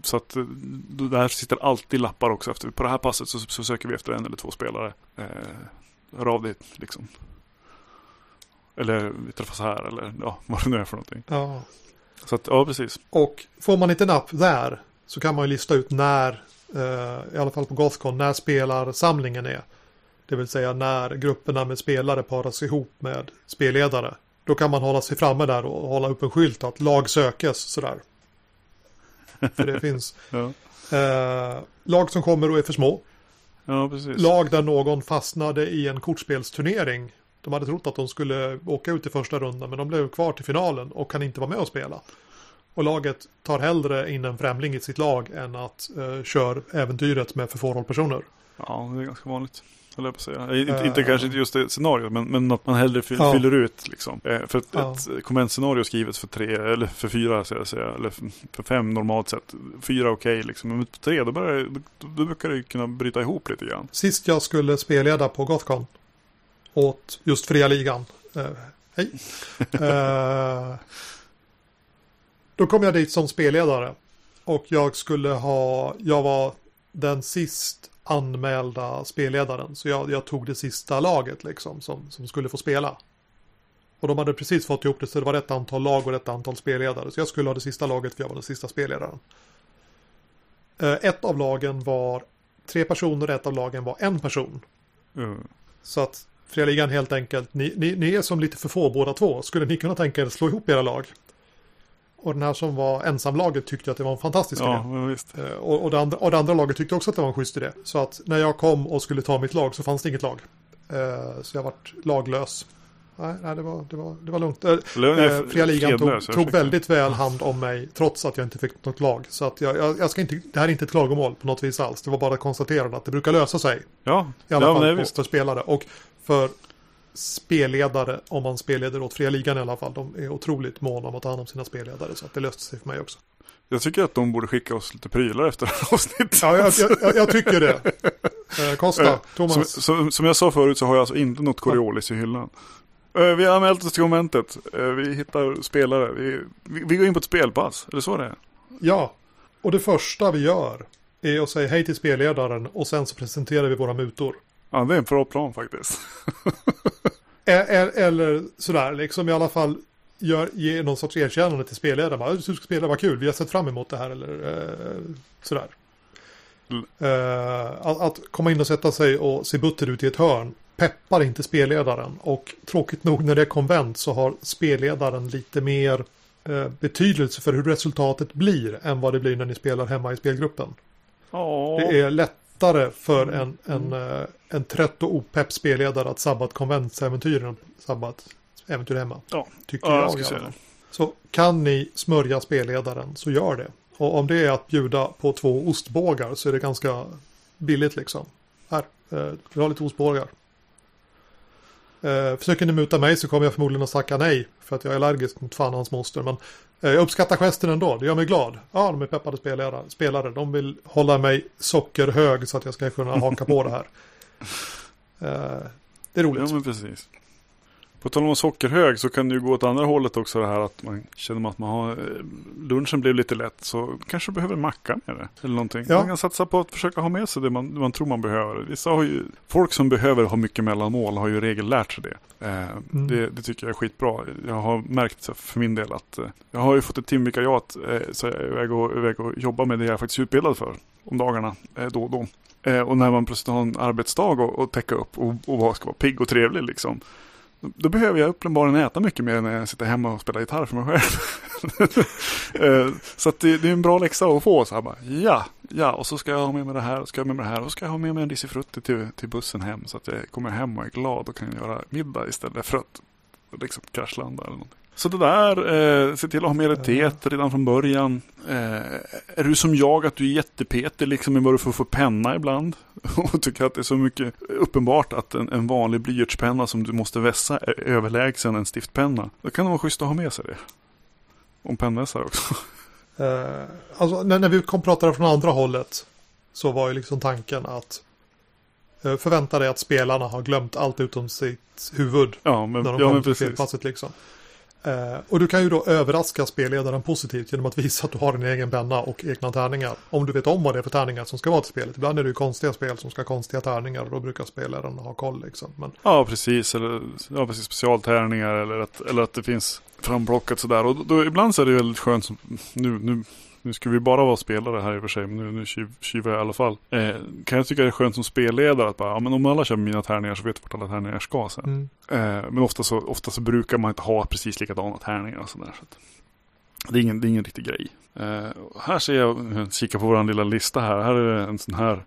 Så att eh, där sitter alltid lappar också efter. På det här passet så, så söker vi efter en eller två spelare. Hör av dig liksom. Eller vi träffas här eller ja, (laughs) vad det nu är för någonting. Ja. Så att ja, precis. Och får man inte napp där så kan man ju lista ut när, i alla fall på Gothcon, när spelarsamlingen är. Det vill säga när grupperna med spelare paras ihop med spelledare. Då kan man hålla sig framme där och hålla upp en skylt att lag sökes sådär. (laughs) För det finns Ja, eh, lag som kommer och är för små. ja. Lag där någon fastnade i en kortspelsturnering. De hade trott att de skulle åka ut i första rundan men de blev kvar till finalen och kan inte vara med och spela. Och laget tar hellre in en främling i sitt lag än att uh, köra äventyret med för få rollpersoner. Ja, det är ganska vanligt. Höll jag på säga. Eh, Inte, Eh. inte kanske inte just det scenariot, men, men att man hellre fy, Ja. fyller ut liksom. Eh, för ett, Ja. ett konventscenario skrivet för tre, eller för fyra, ska jag säga, eller för, fem normalt sett. Fyra okej liksom, men för tre, då, börjar, då, då brukar det kunna bryta ihop lite grann. Sist jag skulle spelleda på Gothcon åt just fria ligan. Eh, hej. (laughs) Då kom jag dit som spelledare. Och jag skulle ha, jag var den sist anmälda spelledaren. Så jag, jag tog det sista laget liksom som, som skulle få spela. Och de hade precis fått ihop det så det var rätt antal lag och rätt antal spelledare. Så jag skulle ha det sista laget för jag var den sista spelledaren. Eh, ett av lagen var tre personer, ett av lagen var en person. Uh, Så att Fria Ligan helt enkelt, ni, ni, ni är som lite för få båda två. Skulle ni kunna tänka er att slå ihop era lag? Och den här som var ensamlaget tyckte att det var en fantastisk ja, idé. Eh, Och, och, det andra, och det andra laget tyckte också att det var en schysst idé. Så att när jag kom och skulle ta mitt lag så fanns det inget lag. Eh, Så jag vart laglös. Nej, nej det, var, det, var, det var lugnt. Nej, Eh, Fria Ligan tog, tog väldigt väl hand om mig trots att jag inte fick något lag. Så att jag, jag, jag ska inte, det här är inte ett klagomål på något vis alls. Det var bara ett konstaterande att det brukar lösa sig. Ja, I alla ja fall visst. för spelare. Och för spelledare, om man spelleder åt Fria Ligan i alla fall, de är otroligt måna om att ta hand om sina spelledare. Så att det löste sig för mig också. Jag tycker att de borde skicka oss lite prylar efter det här avsnittet. Ja, jag, jag, jag, tycker det. (laughs) Eh, Kosta, Eh, Som, Thomas. som, som jag sa förut så har jag alltså inte något Coriolis i hyllan. Eh, Vi har anmält oss till konventet. Eh, Vi hittar spelare. Vi, vi, vi går in på ett spelpass. Är det så det är? Ja, och det första vi gör är att säga hej till spelledaren och sen så presenterar vi våra mutor. Ja, det är en bra plan faktiskt. (laughs) Eller sådär, liksom i alla fall gör, ge någon sorts erkännande till spelledaren. Bara, Du ska spela, vad kul, vi har sett fram emot det här. Eller eh, sådär. Mm. Eh, att, att komma in och sätta sig och se butter ut i ett hörn peppar inte spelledaren. Och tråkigt nog när det är konvent så har spelledaren lite mer eh, betydelse för hur resultatet blir än vad det blir när ni spelar hemma i spelgruppen. Ja. Det är lättare för en, en, eh, en trött och opepp spelledare att sabba ett konventsäventyr sabba ett äventyr hemma. Ja. Tycker Ja, jag jag. Så kan ni smörja spelledaren så gör det. Och om det är att bjuda på två ostbågar så är det ganska billigt liksom. Här, eh, vi har lite ostbågar. Eh, försöker ni muta mig så kommer jag förmodligen att tacka nej. För att jag är allergisk mot fan hans moster. Men jag uppskattar gesten ändå. Det gör mig glad. Ja, de är peppade spelare. spelare. De vill hålla mig sockerhög så att jag ska kunna haka på det här. (laughs) Eh, det är roligt. Ja, men precis. På tal om sockerhög så kan det ju gå åt andra hållet också det här att man känner att man har eh, lunchen blev lite lätt så kanske du behöver en macka med det. Eller någonting. Ja. Man kan satsa på att försöka ha med sig det man, det man tror man behöver. Vissa har ju, folk som behöver ha mycket mellanmål har ju regel lärt sig det. Eh, Mm. det. Det tycker jag är skitbra. Jag har märkt för min del att eh, jag har ju fått ett timvikariat eh, så jag är iväg och, iväg och jobba med det jag är faktiskt utbildad för om dagarna eh, då och då. Eh, och när man plötsligt har en arbetsdag och täcka upp och, och ska vara pigg och trevlig liksom. Då, behöver jag uppenbarligen äta mycket mer när jag sitter hemma och spelar gitarr för mig själv. (laughs) Eh, så att det, det är en bra läxa att få. Så här bara, ja, ja, och så ska jag ha med mig det här och ska jag ha med mig det här och så ska jag ha med mig en risifrutti till, till bussen hem. Så att jag kommer hem och är glad och kan göra middag istället för att liksom kraschlanda eller någonting. Så det där, eh, se till att ha med dig teet redan från början. Eh, är du som jag att du är jättepetig liksom i vad du får för penna ibland? (laughs) Och tycker att det är så mycket uppenbart att en, en vanlig blyertspenna som du måste vässa är överlägsen en stiftpenna. Då kan det vara schysst att ha med sig det. Om pennvässare också. (laughs) Eh, alltså när, när vi kom pratade från andra hållet så var ju liksom tanken att eh, förvänta dig att spelarna har glömt allt utom sitt huvud Ja, men, när de ja, men precis. liksom. Eh, och du kan ju då överraska spelledaren positivt genom att visa att du har en egen penna och egna tärningar. Om du vet om vad det är för tärningar som ska vara till spelet. Ibland är det ju konstiga spel som ska ha konstiga tärningar och då brukar spelaren ha koll liksom. Men Ja, precis. Eller ja, precis, specialtärningar eller att, eller att det finns framblockat sådär. Och då, då, ibland så är det väldigt skönt. Som, nu, nu, nu ska vi bara vara spelare här i och för sig. Men nu, nu tjuvar jag i alla fall. Eh, kan jag tycka det är skönt som spelledare att bara, ja, men om alla kör mina tärningar så vet jag vart alla tärningar ska sen. mm. Eh, men ofta så, ofta så brukar man inte ha precis likadana tärningar och sådär. Så det, är ingen, det är ingen riktig grej. Eh, här ser jag, kika på vår lilla lista här. Här är det en sån här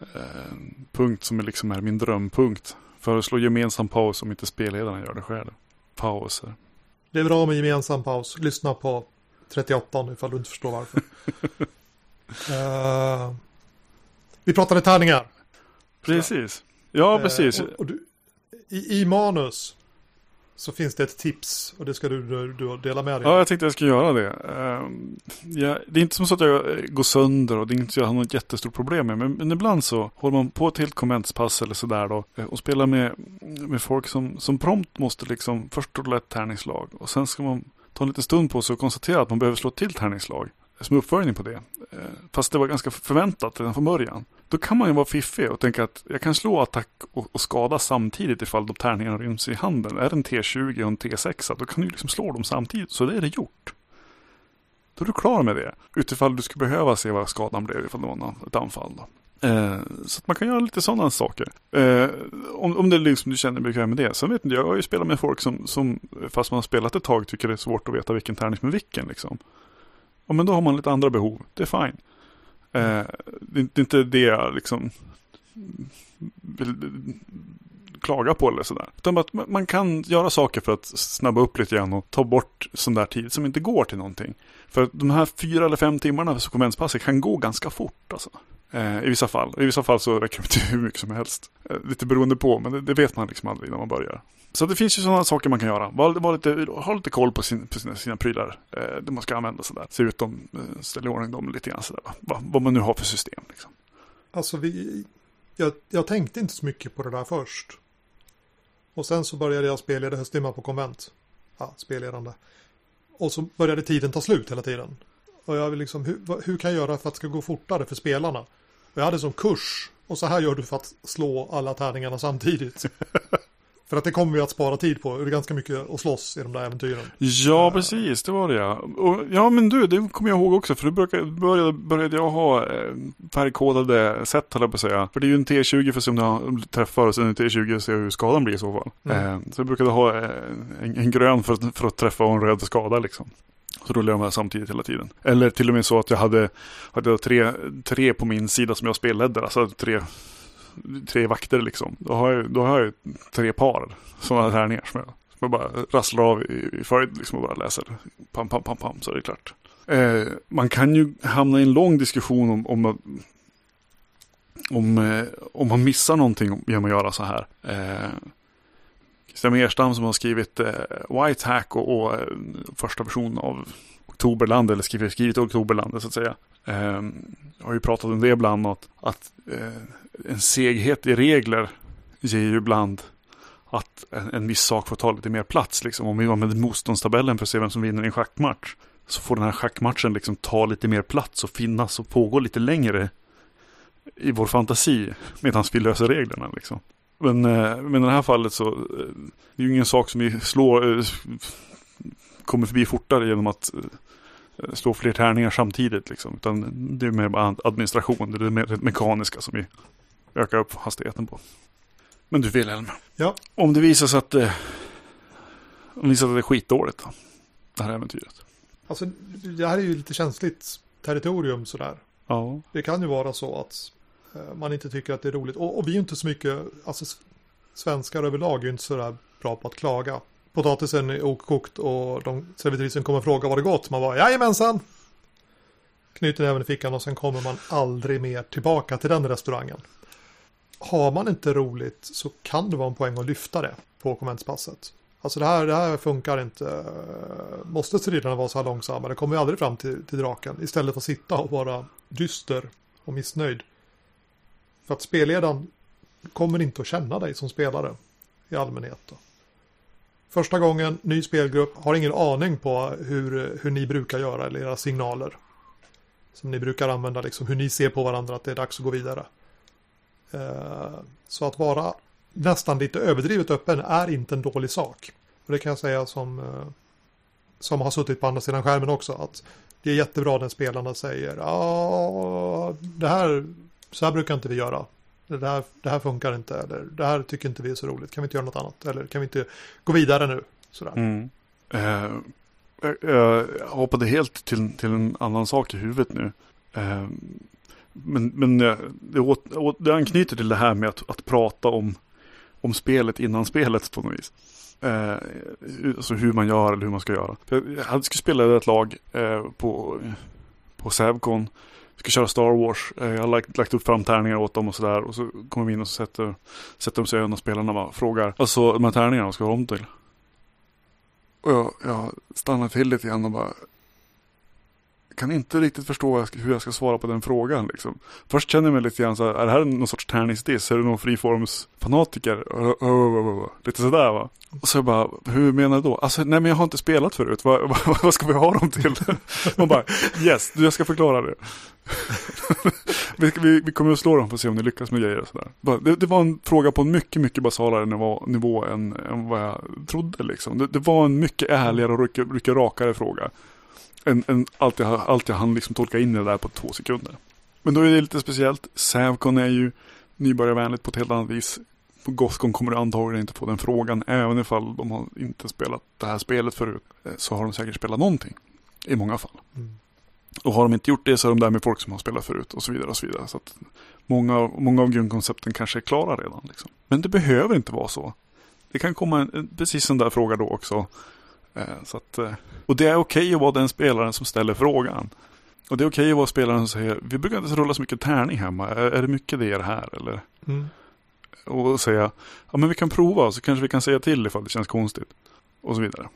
eh, punkt som är liksom är min drömpunkt. Föreslå gemensam paus om inte spelledaren gör det själv. Pauser. det är bra med gemensam paus. Lyssna på 38 ifall du inte förstår varför. (laughs) Eh, vi pratade tärningar. Precis. Ja, precis. Eh, och, och du, i, I manus så finns det ett tips och det ska du, du, du dela med dig Ja, jag tänkte jag skulle göra det. Ehm, ja, det är inte som så att jag eh, går sönder och det är inte så att jag har något jättestort problem med. Men, men ibland så håller man på ett helt konventspass eller sådär då. eh, Och spelar med, med folk som, som prompt måste liksom först rulla ett tärningslag. Och sen ska man ta en liten stund på sig och konstatera att man behöver slå ett till tärningslag. Som uppföljning på det. Eh, fast det var ganska förväntat redan från början. Då kan man ju vara fiffig och tänka att jag kan slå attack och, och skada samtidigt ifall de tärningarna ryms i handen. Är det en T20 och en T6 då kan du liksom slå dem samtidigt. Så det är det gjort. Då är du klar med det. Utifall du skulle behöva se vad skadan blev ifall det var ett anfall. Då. Eh, så att man kan göra lite sådana saker. Eh, om, om det är liksom du känner dig bekväm med det. Sen vet inte, jag har ju spelat med folk som, som fast man har spelat ett tag tycker det är svårt att veta vilken tärning som är vilken. Liksom. Ja, men då har man lite andra behov. Det är fine. Eh, det, är inte- det är inte det jag liksom vill klaga på eller sådär. Utan bara att man- kan göra saker för att snabba upp lite grann och ta bort sån där tid som inte går till någonting. För de här fyra eller fem timmarna för konventspasset kan gå ganska fort alltså. Eh, I vissa fall. I vissa fall så räcker det till hur mycket som helst. Eh, lite beroende på, men det, det vet man liksom aldrig när man börjar. Så det finns ju sådana saker man kan göra. Var, var lite, ha lite koll på, sin, på sina, sina prylar. Eh, det man ska använda sådär. Se ut dem, eh, ställa i ordning dem lite grann sådär. va. Va, vad man nu har för system liksom. Alltså vi, jag, jag tänkte inte så mycket på det där först. Och sen så började jag spelleda hösttimmar på konvent. Ja, spelledande. Och så började tiden ta slut hela tiden. Och jag vill liksom, hur, hur kan jag göra för att det ska gå fortare för spelarna? Jag hade som kurs. Och så här gör du för att slå alla tärningarna samtidigt. (laughs) för att det kommer vi att spara tid på. Det är ganska mycket att slåss i de där äventyren. Ja, precis. Det var det ja. Och, ja, men du, det kommer jag ihåg också. För då började, började jag ha eh, färgkodade set, höll jag på att säga. För det är ju en T20 för att se om jag träffar och sen en T20 och se hur skadan blir i så fall. Mm. Eh, så jag brukade ha eh, en, en grön för, att- för att träffa och en röd för skada liksom. Så rullade jag här samtidigt hela tiden. Eller till och med så att jag hade, hade tre, tre på min sida som jag spelledde. Alltså tre, tre vakter liksom. Då har jag, då har jag tre par sådana tärningar som jag, som jag bara rasslar av i, i följd liksom och bara läser. Pam, pam, pam, pam, så är det klart. Eh, man kan ju hamna i en lång diskussion om, om, om, eh, om man missar någonting genom att göra så här. Eh, Christian Merstam som har skrivit eh, White Hack och, och eh, första version av Oktoberland, eller skrivit, skrivit Oktoberland så att säga. Eh, har ju pratat om det ibland, att, att eh, en seghet i regler ger ju ibland att en, en viss sak får ta lite mer plats. Liksom. Om vi använder motståndstabellen för att se vem som vinner en schackmatch. Så får den här schackmatchen liksom ta lite mer plats och finnas och pågå lite längre i vår fantasi medan vi löser reglerna. Liksom. Men, eh, men i det här fallet så eh, det är ju ingen sak som vi slår, eh, kommer förbi fortare genom att slå fler tärningar samtidigt. Liksom. Utan det är mer administration, det är det mer mekaniska som vi ökar upp hastigheten på. Men du Wilhelm, ja. om det visar sig att, det, om det visar sig att det är skitdåligt då, det här äventyret. Alltså det här är ju lite känsligt territorium sådär. Ja. Det kan ju vara så att Eh, Eh, man inte tycker att det är roligt. Och, och vi är inte så mycket, alltså svenskar överlag är ju inte så där bra på att klaga. Potatisen är okokt och de, servitrisen kommer fråga vad det gått. Man bara jajamensan. Knyter även i fickan och sen kommer man aldrig mer tillbaka till den restaurangen. Har man inte roligt så kan det vara en poäng att lyfta det på kommentspasset. Alltså det här, det här funkar inte. Måste striderna vara så här långsamma? Det kommer ju aldrig fram till, till draken. Istället för att sitta och vara dyster och missnöjd. För att spelledaren kommer inte att känna dig som spelare i allmänhet. Då. Första gången, ny spelgrupp, har ingen aning på hur, hur ni brukar göra eller era signaler. Som ni brukar använda, liksom hur ni ser på varandra att det är dags att gå vidare. Eh, så att vara nästan lite överdrivet öppen är inte en dålig sak. Och det kan jag säga som, eh, som har suttit på andra sidan skärmen också. Att det är jättebra när spelarna säger ja, det här så här brukar inte vi göra. Det här, det här funkar inte, eller det här tycker inte vi är så roligt. Kan vi inte göra något annat? Eller kan vi inte gå vidare nu? Sådär. Mm. Eh, eh jag hoppade helt till, till en annan sak i huvudet nu. Eh, men men eh, det, åt, det anknyter till det här med att, att prata om, om spelet innan spelet på något vis. Eh, alltså hur man gör eller hur man ska göra. Jag skulle spela ett lag eh, på, på Sävcon ska köra Star Wars. Eh, jag har lagt, lagt upp fram tärningar åt dem och sådär. Och så kommer vi in och så sätter, sätter de sig och spelarna och frågar. Alltså de här tärningarna, vad ska jag ha dem till? Och jag, jag stannar till lite grann och bara kan inte riktigt förstå hur jag ska svara på den frågan. Liksom. Först känner jag mig lite grann så här, är det här någon sorts tärningsdiss? Är det någon friformsfanatiker? Lite sådär va. Och så jag bara, hur menar du då? Alltså nej men jag har inte spelat förut, vad, vad, (laughs) vad ska vi ha dem till? (laughs) Man bara, yes, jag ska förklara det. (laughs) vi, vi, vi, kommer att slå dem för att se om ni lyckas med grejer och sådär. Det, det, var en fråga på en mycket, mycket basalare nivå, nivå än, än vad jag trodde liksom. Det, det var en mycket ärligare och mycket rakare fråga än, än allt, jag, allt jag hann liksom tolka in i det där på två sekunder. Men då är det lite speciellt. Sävcon är ju nybörjarvänligt på ett helt annat vis. På Gothcon kommer du antagligen inte få den frågan. Även ifall de har inte spelat det här spelet förut. Eh, så har de säkert spelat någonting. I många fall. Mm. Och har de inte gjort det så är de där med folk som har spelat förut och så vidare. och Så vidare. Så att många, många av grundkoncepten kanske är klara redan. Liksom. Men det behöver inte vara så. Det kan komma en, precis en där fråga då också. Eh, så att, eh, och det är okej okay att vara den spelaren som ställer frågan. Och det är okej okay att vara spelaren som säger, vi brukar inte rulla så mycket tärning hemma, är, är det mycket det här eller? Mm. Och säga, ja men vi kan prova så kanske vi kan säga till ifall det känns konstigt. Och så vidare.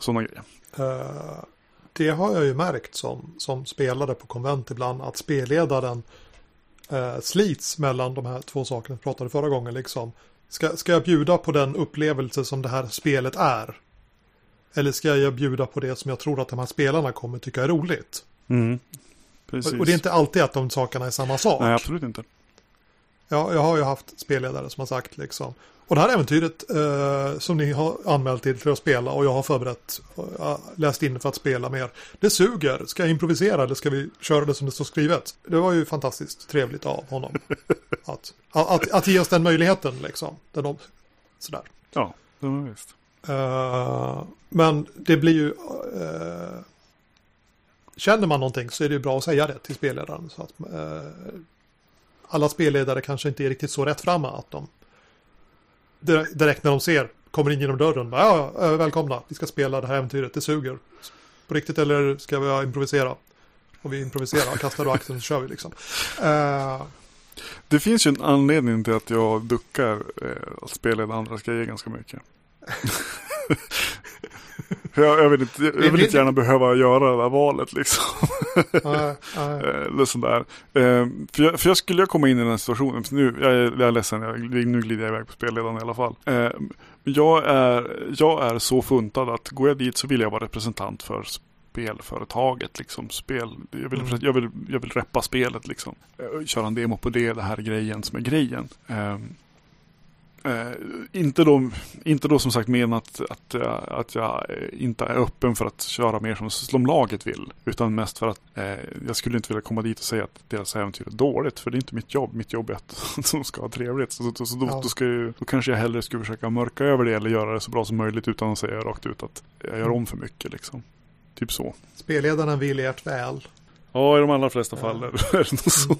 Sådana grejer. Uh, det har jag ju märkt som, som spelare på konvent ibland, att spelledaren uh, slits mellan de här två sakerna vi pratade förra gången. Liksom. Ska, ska jag bjuda på den upplevelse som det här spelet är? Eller ska jag bjuda på det som jag tror att de här spelarna kommer tycka är roligt? Mm. Och, och, det är inte alltid att de sakerna är samma sak. Nej, absolut inte. Ja, jag har ju haft spelledare som har sagt liksom. Och det här äventyret eh, som ni har anmält till för att spela och jag har förberett, uh, läst in för att spela mer. Det suger. Ska jag improvisera eller ska vi köra det som det står skrivet? Det var ju fantastiskt trevligt av honom. att, (laughs) att, att, att ge oss den möjligheten liksom. Den, sådär. Ja, det var visst. Uh, men det blir ju... Uh, känner man någonting så är det bra att säga det till spelledaren. Så att, eh, alla spelledare kanske inte är riktigt så rätt framma att de direkt när de ser, kommer in genom dörren, bara, ja, välkomna, vi ska spela det här äventyret, det suger. På riktigt eller ska vi improvisera? Och vi improviserar, (laughs) kastar du axeln så kör vi liksom. Uh, det finns ju en anledning till att jag duckar eh, att spela andras grejer ganska mycket. (laughs) jag, jag, vill inte, jag vill inte gärna behöva göra det där valet liksom. Nej, nej. Eller sådär. Eh, för, jag, för jag skulle komma in i den här situationen. Nu, jag, är, jag är ledsen, jag, nu glider jag iväg på spelledaren i alla fall. Eh, jag, är, jag är så funtad att går jag dit så vill jag vara representant för spelföretaget. Liksom, spel. Jag, vill, mm. jag, vill, jag vill reppa spelet liksom. Eh, köra en demo på det, det här är grejen som är grejen. Um, Eh, inte, då, inte då som sagt menat att, att, att jag inte är öppen för att köra mer som, som laget vill. Utan mest för att eh, jag skulle inte vilja komma dit och säga att deras äventyr är dåligt. För det är inte mitt jobb. Mitt jobb är att (laughs) de ska ha trevligt. Så, så, så då, ja. då, ska ju, då kanske jag hellre skulle försöka mörka över det eller göra det så bra som möjligt utan att säga rakt ut att jag gör om för mycket. Liksom. Typ så. Spelledarna vill ert väl. Ja, i de allra flesta fall är det nog så.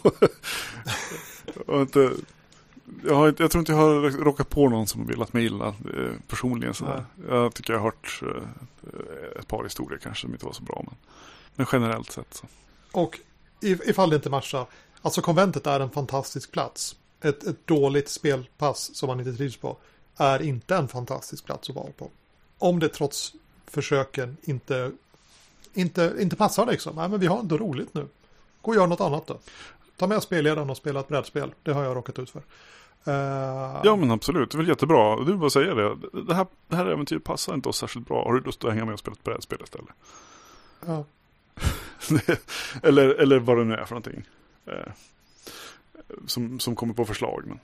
Jag, har, jag tror inte jag har råkat på någon som velat mig illa eh, personligen. Sådär. Jag tycker jag har hört eh, ett par historier kanske som inte var så bra. Men, men generellt sett så. Och ifall det inte matchar. Alltså konventet är en fantastisk plats. Ett, ett dåligt spelpass som man inte trivs på är inte en fantastisk plats att vara på. Om det trots försöken inte, inte, inte passar liksom. Nej, men vi har ändå roligt nu. Gå och gör något annat då. Ta med spelledaren och spela ett brädspel. Det har jag råkat ut för. Uh, ja men absolut, det är väl jättebra. Du bara säga det. Det här, det här äventyret passar inte oss särskilt bra. Har du lust att hänga med och spela ett brädspel istället? Ja. (laughs) eller, eller vad det nu är för någonting. Eh, som, som kommer på förslag. Men...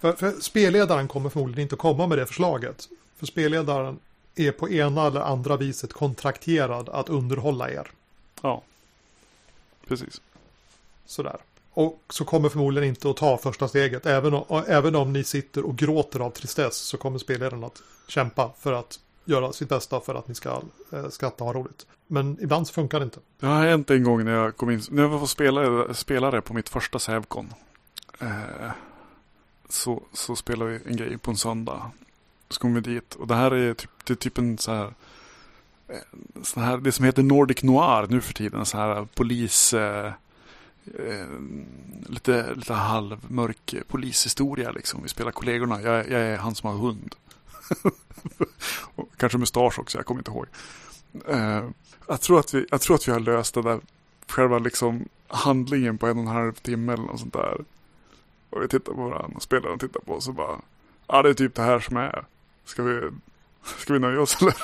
För, för spelledaren kommer förmodligen inte att komma med det förslaget. För spelledaren är på ena eller andra viset kontrakterad att underhålla er. Ja, precis. Sådär. Och så kommer förmodligen inte att ta första steget. Även om, även om ni sitter och gråter av tristess så kommer spelledaren att kämpa för att göra sitt bästa för att ni ska eh, skratta och ha roligt. Men ibland så funkar det inte. Det har hänt en gång när jag kom in, när jag var spelare, spelare på mitt första Sävcon. Eh, så, så spelade vi en grej på en söndag. Så kom vi dit och det här är typ, det är typ en så här, så här, det som heter Nordic Noir nu för tiden. Så här polis, eh, eh, Eh, lite, lite halvmörk polishistoria liksom. Vi spelar kollegorna. Jag, jag är han som har hund. (laughs) Kanske mustasch också, jag kommer inte ihåg. Eh, jag, tror att vi, jag tror att vi har löst det där själva liksom handlingen på en och en halv timme eller något sånt där. Och vi tittar på varandra och spelaren tittar på oss och bara Ja det är typ det här som är. Ska vi, ska vi nöja oss eller?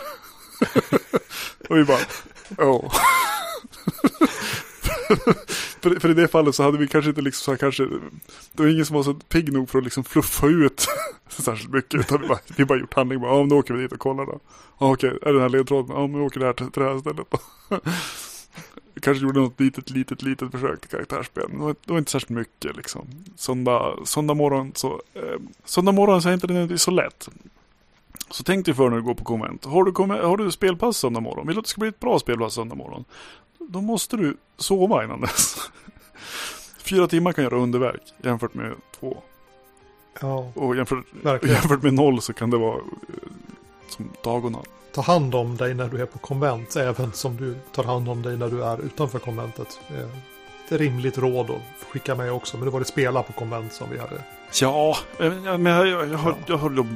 (laughs) och vi bara Ja. (laughs) (laughs) för, för, i det fallet så hade vi kanske inte liksom så här, kanske, det var ingen som var så pigg nog för att liksom fluffa ut (laughs) särskilt mycket. Utan vi bara, vi bara gjort handling, bara, ja nu åker vi dit och kollar då. Ja okej, är det den här ledtråden? Ja men vi åker där till, till det här stället då. (laughs) kanske gjorde något litet, litet, litet försök till karaktärsspel. Det var, det var inte särskilt mycket liksom. Söndag, söndag morgon så, eh, söndag morgon så är inte det så lätt. Så tänk dig för när du går på konvent. Har du, har du spelpass söndag morgon? Vill du att det ska bli ett bra spelpass söndag morgon? Då måste du sova innan dess. (laughs) Fyra timmar kan göra underverk jämfört med två. Ja, och jämfört, jämfört med noll så kan det vara eh, som dag och natt. Ta hand om dig när du är på konvent, även som du tar hand om dig när du är utanför konventet. Det är ett rimligt råd att skicka med också, men det var det spela på konvent som vi hade. Ja, men jag, jag, jag, har, jag har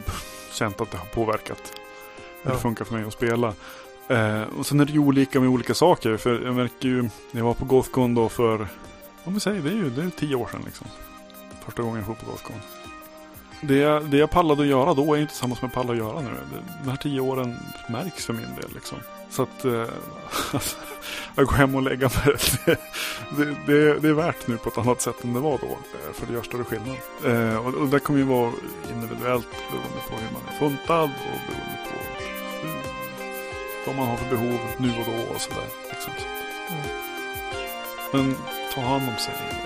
känt att det har påverkat hur ja. det funkar för mig att spela. Eh, och sen är det ju olika med olika saker. För jag märker ju, när jag var på Gothcon då för, om vi säger det är ju det är tio år sedan liksom. Första gången jag var på Gothcon. Det jag, det jag pallade att göra då är inte samma som jag pallar att göra nu. De här tio åren märks för min del liksom. Så att eh, (laughs) jag går hem och lägger mig. Det, det, det, är värt nu på ett annat sätt än det var då. Eh, för det gör större skillnad. Eh, och, och det kommer ju vara individuellt beroende på hur man är funtad och beroende på vad man har för behov nu och då och sådär. Liksom. Mm. Men ta hand om sig.